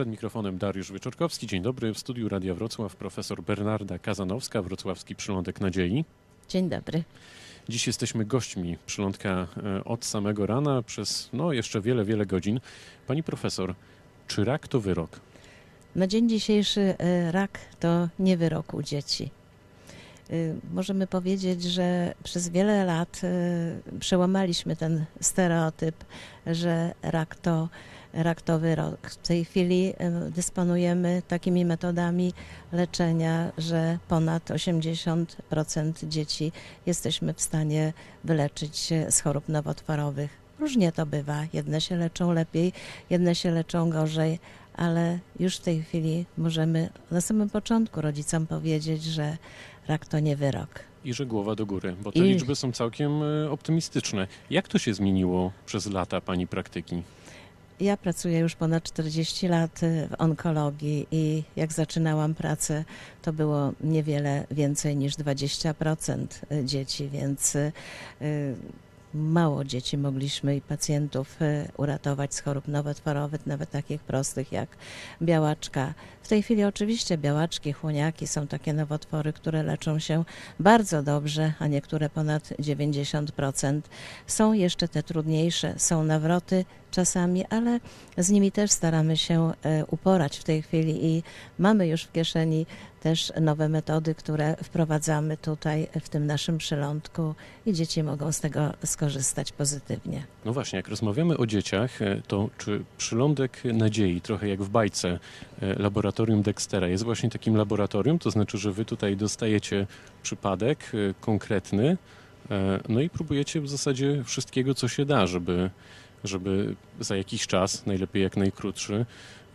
Przed mikrofonem Dariusz Wyczorkowski. Dzień dobry. W studiu Radia Wrocław profesor Bernarda Kazanowska, Wrocławski Przylądek Nadziei. Dzień dobry. Dziś jesteśmy gośćmi przylądka e, od samego rana przez no, jeszcze wiele, wiele godzin. Pani profesor, czy rak to wyrok? Na dzień dzisiejszy e, rak to nie wyrok u dzieci. E, możemy powiedzieć, że przez wiele lat przełamaliśmy ten stereotyp, że rak to raktowy rok. W tej chwili dysponujemy takimi metodami leczenia, że ponad 80% dzieci jesteśmy w stanie wyleczyć z chorób nowotworowych. Różnie to bywa. Jedne się leczą lepiej, jedne się leczą gorzej, ale już w tej chwili możemy na samym początku rodzicom powiedzieć, że rak to nie wyrok. I że głowa do góry, bo te I... liczby są całkiem e, optymistyczne. Jak to się zmieniło przez lata Pani praktyki? Ja pracuję już ponad 40 lat y, w onkologii i jak zaczynałam pracę, to było niewiele więcej niż 20% y, dzieci, więc y, mało dzieci mogliśmy i pacjentów uratować z chorób nowotworowych, nawet takich prostych jak białaczka. W tej chwili oczywiście białaczki, chłoniaki są takie nowotwory, które leczą się bardzo dobrze, a niektóre ponad 90%. Są jeszcze te trudniejsze, są nawroty czasami, ale z nimi też staramy się e, uporać w tej chwili i mamy już w kieszeni też nowe metody, które wprowadzamy tutaj w tym naszym przylądku i dzieci mogą z tego skorzystać pozytywnie. No właśnie, jak rozmawiamy o dzieciach, e, to czy przylądek nadziei, trochę jak w bajce e, laboratorium Dextera, jest właśnie takim laboratorium, to znaczy, że wy tutaj dostajecie przypadek konkretny, no i próbujecie w zasadzie wszystkiego, co się da, żeby żeby za jakiś czas, najlepiej jak najkrótszy,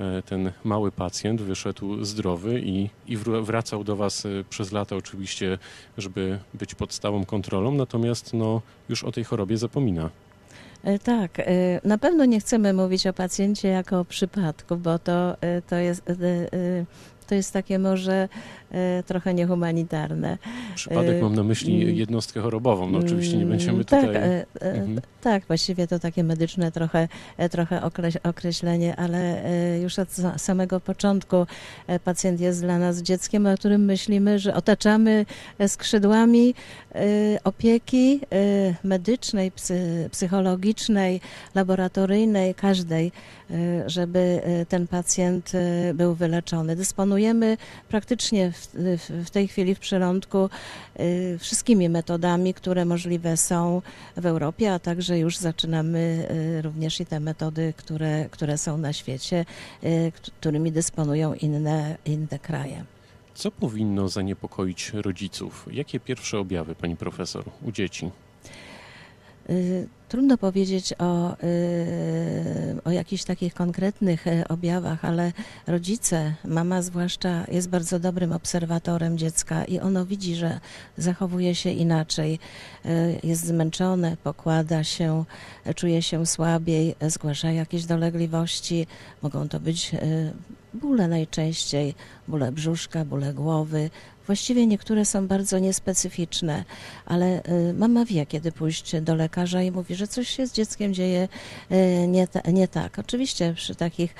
e, ten mały pacjent wyszedł zdrowy i, i wracał do Was e, przez lata oczywiście, żeby być pod stałą kontrolą, natomiast no, już o tej chorobie zapomina. E, tak, na pewno nie chcemy mówić o pacjencie jako o przypadku, bo to, to jest to jest takie może e, trochę niehumanitarne. Przypadek e, mam na myśli mm. jednostkę chorobową. No oczywiście nie będziemy tak, tutaj... E, mhm. Tak, właściwie to takie medyczne trochę, trochę określenie, ale już od samego początku pacjent jest dla nas dzieckiem, o którym myślimy, że otaczamy skrzydłami opieki medycznej, psychologicznej, laboratoryjnej, każdej, żeby ten pacjent był wyleczony. Dysponuje dysponujemy praktycznie w, w, tej chwili w przylądku y, wszystkimi metodami, które możliwe są w Europie, a także już zaczynamy y, również i te metody, które, które są na świecie, y, którymi dysponują inne, inne kraje. Co powinno zaniepokoić rodziców? Jakie pierwsze objawy, pani profesor, u dzieci? Y, trudno powiedzieć o, y, o jakichś takich konkretnych y, objawach, ale rodzice, mama zwłaszcza, jest bardzo dobrym obserwatorem dziecka i ono widzi, że zachowuje się inaczej. Jest zmęczone, pokłada się, czuje się słabiej, zgłasza jakieś dolegliwości. Mogą to być bóle najczęściej, bóle brzuszka, bóle głowy, Właściwie niektóre są bardzo niespecyficzne, ale y, mama wie, kiedy pójść do lekarza i mówi, że coś się z dzieckiem dzieje y, nie, nie tak. Oczywiście przy takich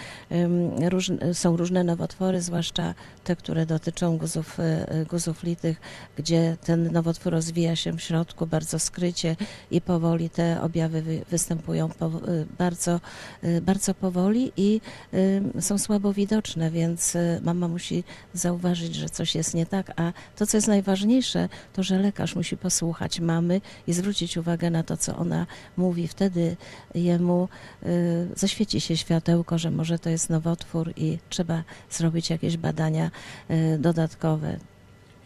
są różne nowotwory, zwłaszcza te, które dotyczą guzów, y, guzów litych, gdzie ten nowotwór rozwija się w środku bardzo skrycie i powoli te objawy występują bardzo, bardzo powoli i są słabo widoczne, więc mama musi zauważyć, że coś jest nie tak, a to, co jest najważniejsze, to, że lekarz musi posłuchać mamy i zwrócić uwagę na to, co ona mówi. Wtedy jemu y, zaświeci się światełko, że może to jest nowotwór i trzeba zrobić jakieś badania y, dodatkowe.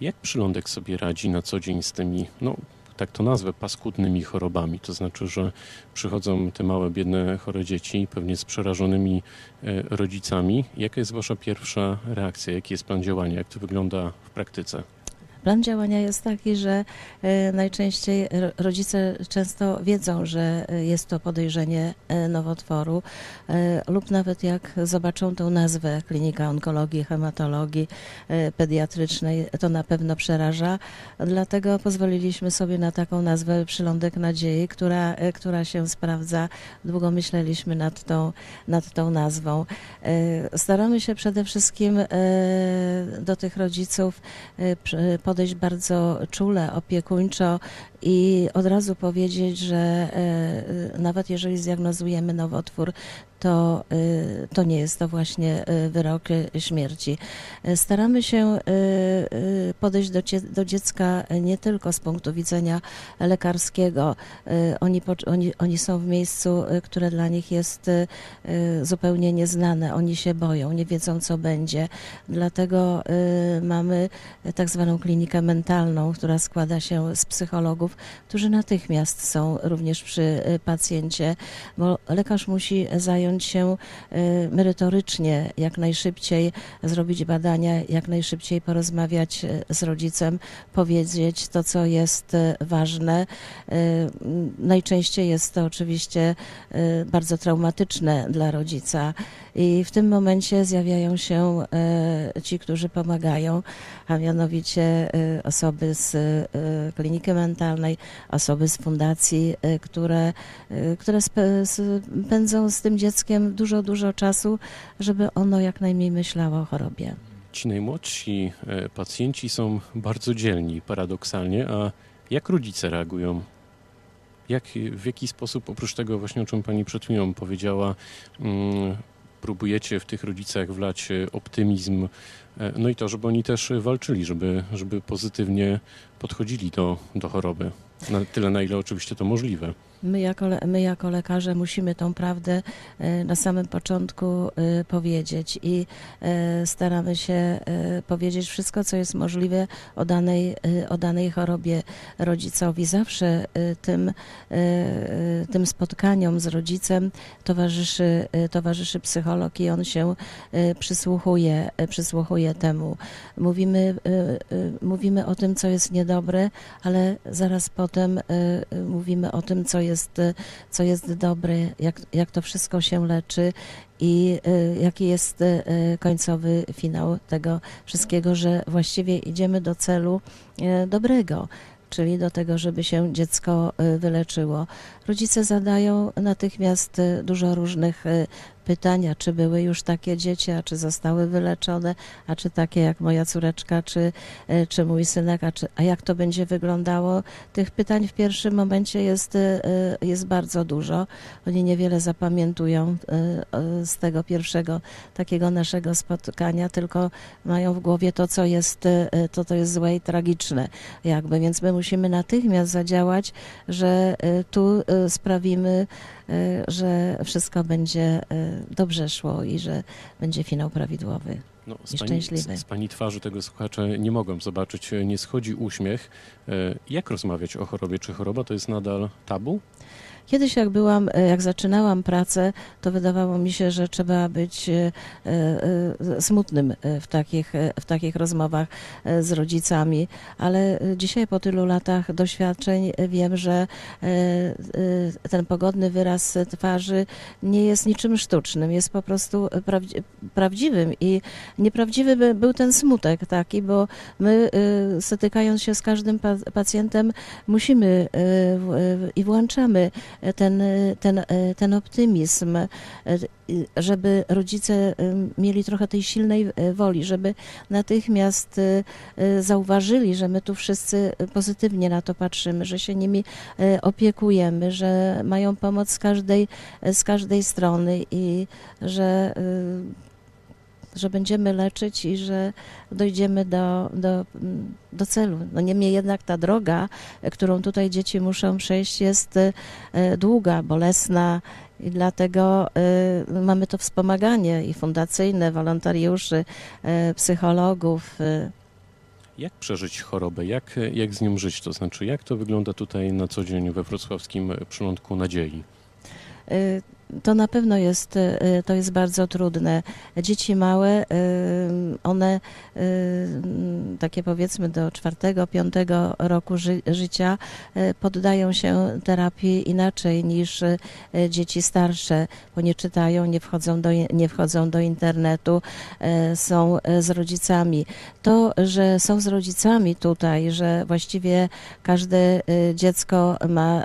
Jak przylądek sobie radzi na co dzień z tymi, no tak to nazwę, paskudnymi chorobami. To znaczy, że przychodzą te małe, biedne, chore dzieci, pewnie z przerażonymi e, rodzicami. Jaka jest Wasza pierwsza reakcja? Jaki jest plan działania? Jak to wygląda w praktyce? Plan działania jest taki, że e, najczęściej ro- rodzice często wiedzą, że e, jest to podejrzenie e, nowotworu lub nawet jak zobaczą tą nazwę klinika onkologii, hematologii pediatrycznej, to na pewno przeraża. Dlatego pozwoliliśmy sobie na taką nazwę Przylądek Nadziei, która, która się sprawdza. Długo myśleliśmy nad tą, nad tą nazwą. Staramy się przede wszystkim do tych rodziców przy- podejść bardzo czule, opiekuńczo i od razu powiedzieć, że e, nawet jeżeli zdiagnozujemy nowotwór, to, e, to nie jest to właśnie e, wyrok e, śmierci. Staramy się podejść do, do dziecka nie tylko z punktu widzenia lekarskiego. Oni, oni, oni są w miejscu, które dla nich jest zupełnie nieznane. Oni się boją, nie wiedzą, co będzie. Dlatego mamy tak zwaną klinikę mentalną, która składa się z psychologów, którzy natychmiast są również przy pacjencie, bo lekarz musi zająć się e, merytorycznie, jak najszybciej zrobić badania, jak najszybciej porozmawiać e, z rodzicem, powiedzieć to, co jest e, ważne. Najczęściej jest to oczywiście bardzo traumatyczne dla rodzica i w tym momencie zjawiają się e, ci, którzy pomagają, a mianowicie e, osoby z e, kliniki mentalnej, osoby z fundacji, które, które spędzą z tym dzieckiem dużo, dużo czasu, żeby ono jak najmniej myślało o chorobie. Ci najmłodsi pacjenci są bardzo dzielni, paradoksalnie, a jak rodzice reagują? Jak, w jaki sposób, oprócz tego właśnie, o czym pani przed chwilą powiedziała, mm, próbujecie w tych rodzicach wlać e, optymizm, no i to, żeby oni też walczyli, żeby, żeby pozytywnie podchodzili do, do choroby. Na tyle, na ile oczywiście to możliwe. My jako, my jako lekarze musimy tą prawdę e, na samym początku e, powiedzieć i e, staramy się e, powiedzieć wszystko, co jest możliwe o danej, e, o danej chorobie rodzicowi. Zawsze e, tym, e, e, tym spotkaniom z rodzicem towarzyszy, e, towarzyszy psycholog i on się e, przysłuchuje, temu. Mówimy, e, e, mówimy o tym, co jest niedobre, ale zaraz potem e, mówimy o tym, co jest, co jest dobre, jak, jak to wszystko się leczy i jaki jest końcowy finał tego wszystkiego, że właściwie idziemy do celu dobrego. Czyli do tego, żeby się dziecko wyleczyło. Rodzice zadają natychmiast dużo różnych e, pytań, a czy były już takie dzieci, a czy zostały wyleczone, a czy takie jak moja córeczka, czy, e, czy mój synek, a, czy, a jak to będzie wyglądało. Tych pytań w pierwszym momencie jest, e, jest bardzo dużo. Oni niewiele zapamiętują e, z tego pierwszego takiego naszego spotkania, tylko mają w głowie to, co jest, to, to jest złe i tragiczne. Jakby. Więc my musimy natychmiast zadziałać, że tu sprawimy, że wszystko będzie e, dobrze szło i że będzie finał prawidłowy. No, z, pani, szczęśliwy. z, z pani twarzy tego słuchacze nie mogą zobaczyć, nie schodzi uśmiech. E, Jak rozmawiać o chorobie? Czy choroba to jest nadal tabu? Kiedyś jak byłam, e, jak zaczynałam pracę, to wydawało mi się, że trzeba być e, e, smutnym w takich, w takich rozmowach z rodzicami, ale dzisiaj po tylu latach doświadczeń wiem, że ten pogodny wyraz twarzy nie jest niczym sztucznym, jest po prostu prawdzi- prawdziwym i nieprawdziwy by był ten smutek taki, bo my stykając się z każdym pa- pacjentem musimy i włączamy ten, ten, ten optymizm, żeby rodzice mieli trochę tej silnej e, woli, żeby natychmiast e, zauważyli, że my tu wszyscy pozytywnie na to patrzymy, że się nimi e, opiekujemy, że mają pomoc z każdej, z każdej strony i że, że będziemy leczyć i że dojdziemy do, do, do celu. No niemniej jednak ta droga, którą tutaj dzieci muszą przejść, jest e, długa, bolesna i dlatego e, mamy to wspomaganie i fundacyjne, wolontariuszy, e, psychologów. Jak przeżyć chorobę? Jak, jak z nią żyć? To znaczy, jak to wygląda tutaj na co dzień we wrocławskim przylądku nadziei? To na pewno jest, y, to jest bardzo trudne. Dzieci małe, y, one y, takie powiedzmy do czwartego, piątego roku ży życia poddają się terapii inaczej niż dzieci starsze, bo nie czytają, nie wchodzą do, nie wchodzą do internetu, są z rodzicami. To, że są z rodzicami tutaj, że właściwie każde dziecko ma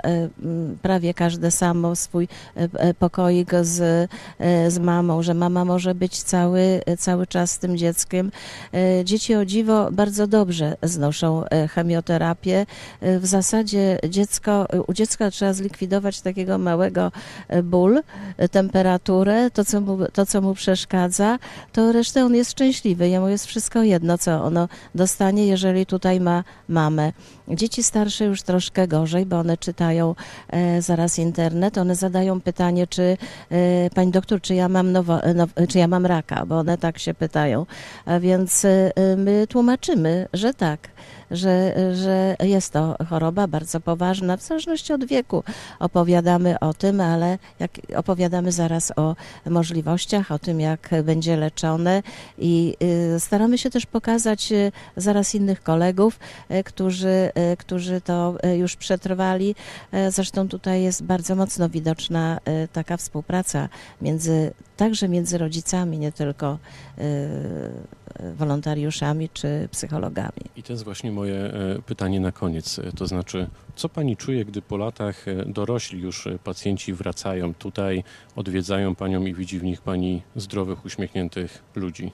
prawie każde samo swój y, y, pokoik z, y, z mamą, że mama może być cały, cały czas z tym dzieckiem. Y, Dzieci o dziwo bardzo dobrze znoszą chemioterapię. W zasadzie dziecko, u dziecka trzeba zlikwidować takiego małego ból, temperaturę, to co, mu, to co mu przeszkadza, to resztę on jest szczęśliwy. Jemu jest wszystko jedno, co ono dostanie, jeżeli tutaj ma mamę. Dzieci starsze już troszkę gorzej, bo one czytają e, zaraz internet. One zadają pytanie, czy e, pani doktor, czy ja mam nowo, now, czy ja mam raka, bo one tak się pytają. A więc e, my tłumaczymy, że tak. Że, że jest to choroba bardzo poważna, w zależności od wieku opowiadamy o tym, ale jak opowiadamy zaraz o możliwościach, o tym, jak będzie leczone i y, staramy się też pokazać y, zaraz innych kolegów, y, którzy, którzy to już przetrwali. Zresztą tutaj jest bardzo mocno widoczna taka współpraca między, także między rodzicami, nie tylko wolontariuszami czy psychologami. I to jest właśnie moje e, pytanie na koniec. E, To znaczy, co pani czuje, gdy po latach e, dorośli już pacjenci wracają tutaj, odwiedzają panią i widzi w nich pani zdrowych, uśmiechniętych ludzi?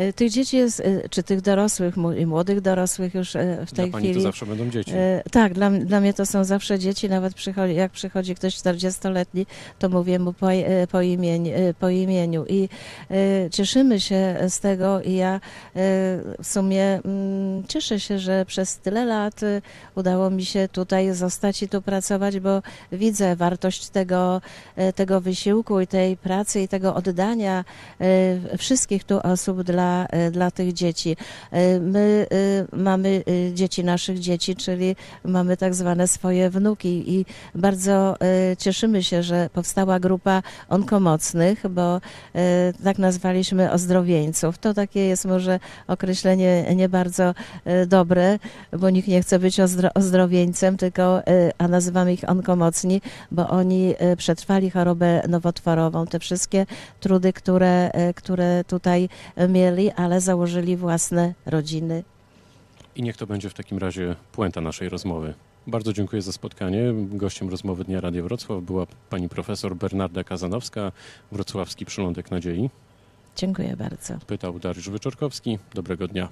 Y, Tych dzieci jest, y, czy tych dorosłych młodych dorosłych już y, w tej Dla pani chwili. to zawsze będą dzieci. E, Tak, dla, dla mnie to są zawsze dzieci, nawet przychodzi, jak przychodzi ktoś 40-letni, to mówię mu po, e, po, imieniu, e, po imieniu i e, cieszymy się z tego i ja e, w sumie mm, cieszę się, że przez tyle lat e, udało mi się tutaj zostać i tu pracować, bo widzę wartość tego, e, tego wysiłku i tej pracy i tego oddania e, wszystkich tu osób dla, e, dla tych dzieci. E, My e, mamy dzieci naszych dzieci, czyli mamy tak zwane swoje wnuki i bardzo cieszymy się, że powstała grupa onkomocnych, bo tak nazwaliśmy ozdrowieńców. To takie jest może określenie nie bardzo dobre, bo nikt nie chce być ozdro, ozdrowieńcem, tylko, a nazywamy ich onkomocni, bo oni przetrwali chorobę nowotworową, te wszystkie trudy, które, które tutaj mieli, ale założyli własne rodziny. I niech to będzie w takim razie puenta naszej rozmowy. Bardzo dziękuję za spotkanie. Gościem rozmowy Dnia Radia Wrocław była pani profesor Bernarda Kazanowska, Wrocławski Przylądek Nadziei. Dziękuję bardzo. Pytał Dariusz Wyczorkowski. Dobrego dnia.